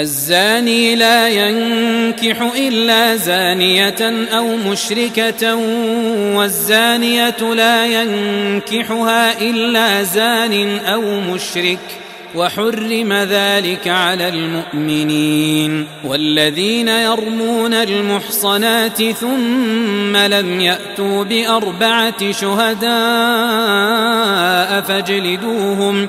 الزاني لا ينكح إلا زانية أو مشركة والزانية لا ينكحها إلا زان أو مشرك وحرم ذلك على المؤمنين. والذين يرمون المحصنات ثم لم يأتوا بأربعة شهداء فاجلدوهم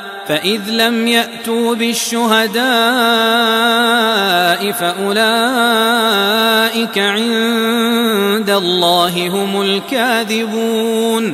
فإذ لم يأتوا بالشهداء فأولئك عند الله هم الكاذبون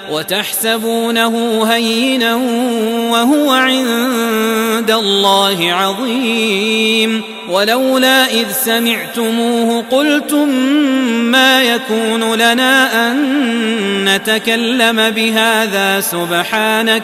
وتحسبونه هينا وهو عند الله عظيم. ولولا إذ سمعتموه قلتم ما يكون لنا أن نتكلم بهذا سبحانك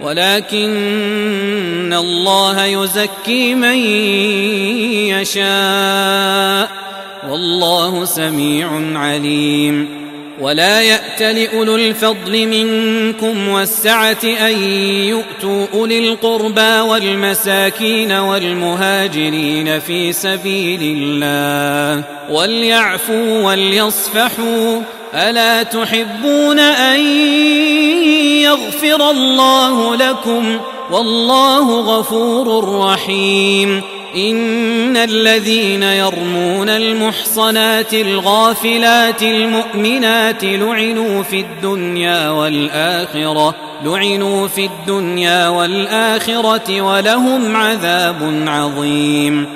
ولكن الله يزكي من يشاء والله سميع عليم ولا يأت لأولو الفضل منكم والسعة أن يؤتوا أولي القربى والمساكين والمهاجرين في سبيل الله وليعفوا وليصفحوا ألا تحبون أن يغفر الله لكم والله غفور رحيم. إن الذين يرمون المحصنات الغافلات المؤمنات لعنوا في الدنيا والآخرة لعنوا في الدنيا والآخرة ولهم عذاب عظيم.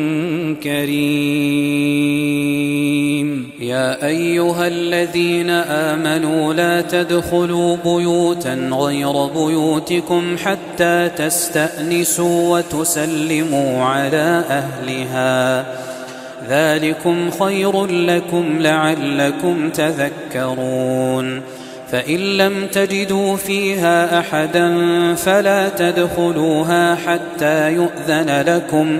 كريم. يا أيها الذين آمنوا لا تدخلوا بيوتا غير بيوتكم حتى تستأنسوا وتسلموا على أهلها. ذلكم خير لكم لعلكم تذكرون. فإن لم تجدوا فيها أحدا فلا تدخلوها حتى يؤذن لكم.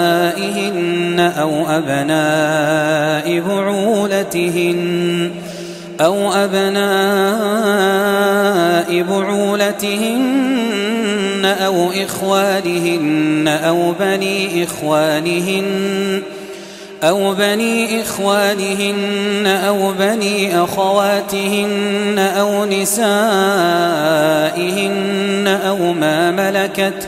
أو أبناء بعولتهن أو أبناء بعولتهن أو إخوانهن أو بني إخوانهن أو بني إخوانهن أو بني أخواتهن أو نسائهن أو ما ملكت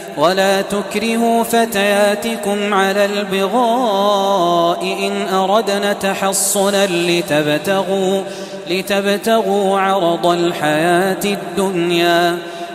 ولا تكرهوا فتياتكم على البغاء إن أردنا تحصنا لتبتغوا, لتبتغوا عرض الحياة الدنيا.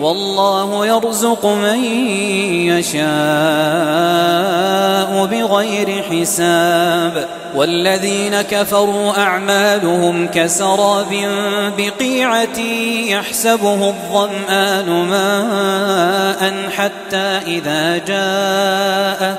والله يرزق من يشاء بغير حساب. والذين كفروا أعمالهم كسراب بقيعة يحسبه الظمآن ماء حتى إذا جاءه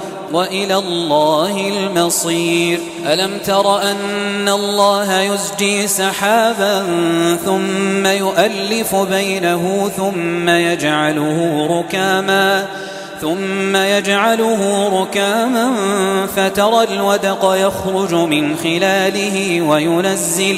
وإلى الله المصير. ألم تر أن الله يزجي سحابا ثم يؤلف بينه ثم يجعله ركاما ثم يجعله ركاما فترى الودق يخرج من خلاله وينزل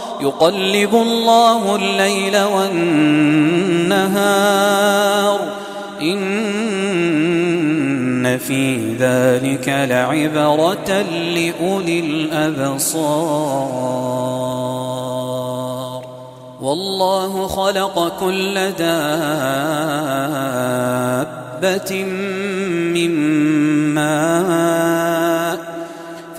يقلب الله الليل والنهار. إن في ذلك لعبرة لأولي الأبصار. والله خلق كل دابة من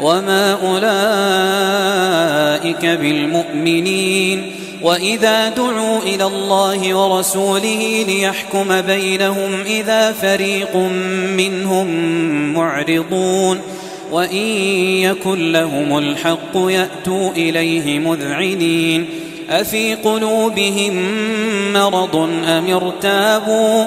وما أولئك بالمؤمنين وإذا دعوا إلى الله ورسوله ليحكم بينهم إذا فريق منهم معرضون وإن يكن لهم الحق يأتوا إليه مذعنين أفي قلوبهم مرض أم ارتابوا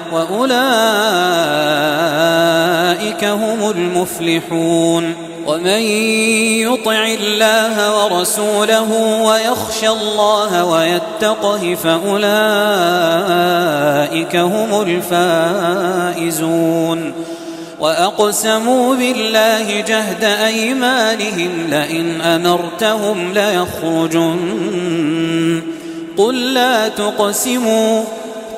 وأولئك هم المفلحون. ومن يطع الله ورسوله ويخشى الله ويتقه فأولئك هم الفائزون. وأقسموا بالله جهد أيمانهم لئن أمرتهم ليخرجن. قل لا تقسموا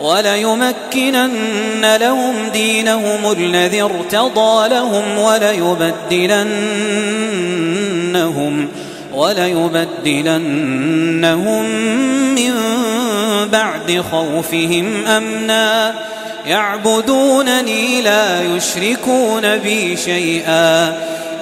وليمكنن لهم دينهم الذي ارتضى لهم وليبدلنهم وليبدلنهم من بعد خوفهم أمنا. يعبدونني لا يشركون بي شيئا.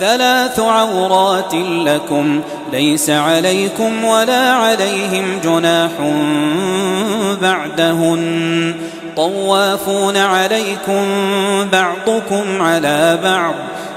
ثلاث عورات لكم ليس عليكم ولا عليهم جناح بعدهن. طوافون عليكم بعضكم على بعض.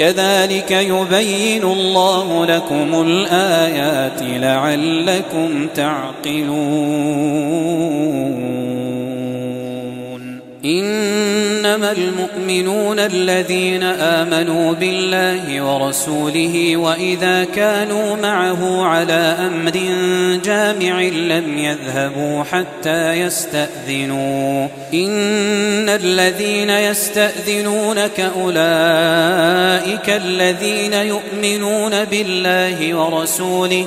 كذلك يبين الله لكم الآيات لعلكم تعقلون. إنما المؤمنون الذين آمنوا بالله ورسوله وإذا كانوا معه على أمر جامع لم يذهبوا حتى يستأذنوا. إن الذين يستأذنونك أولئك الذين يؤمنون بالله ورسوله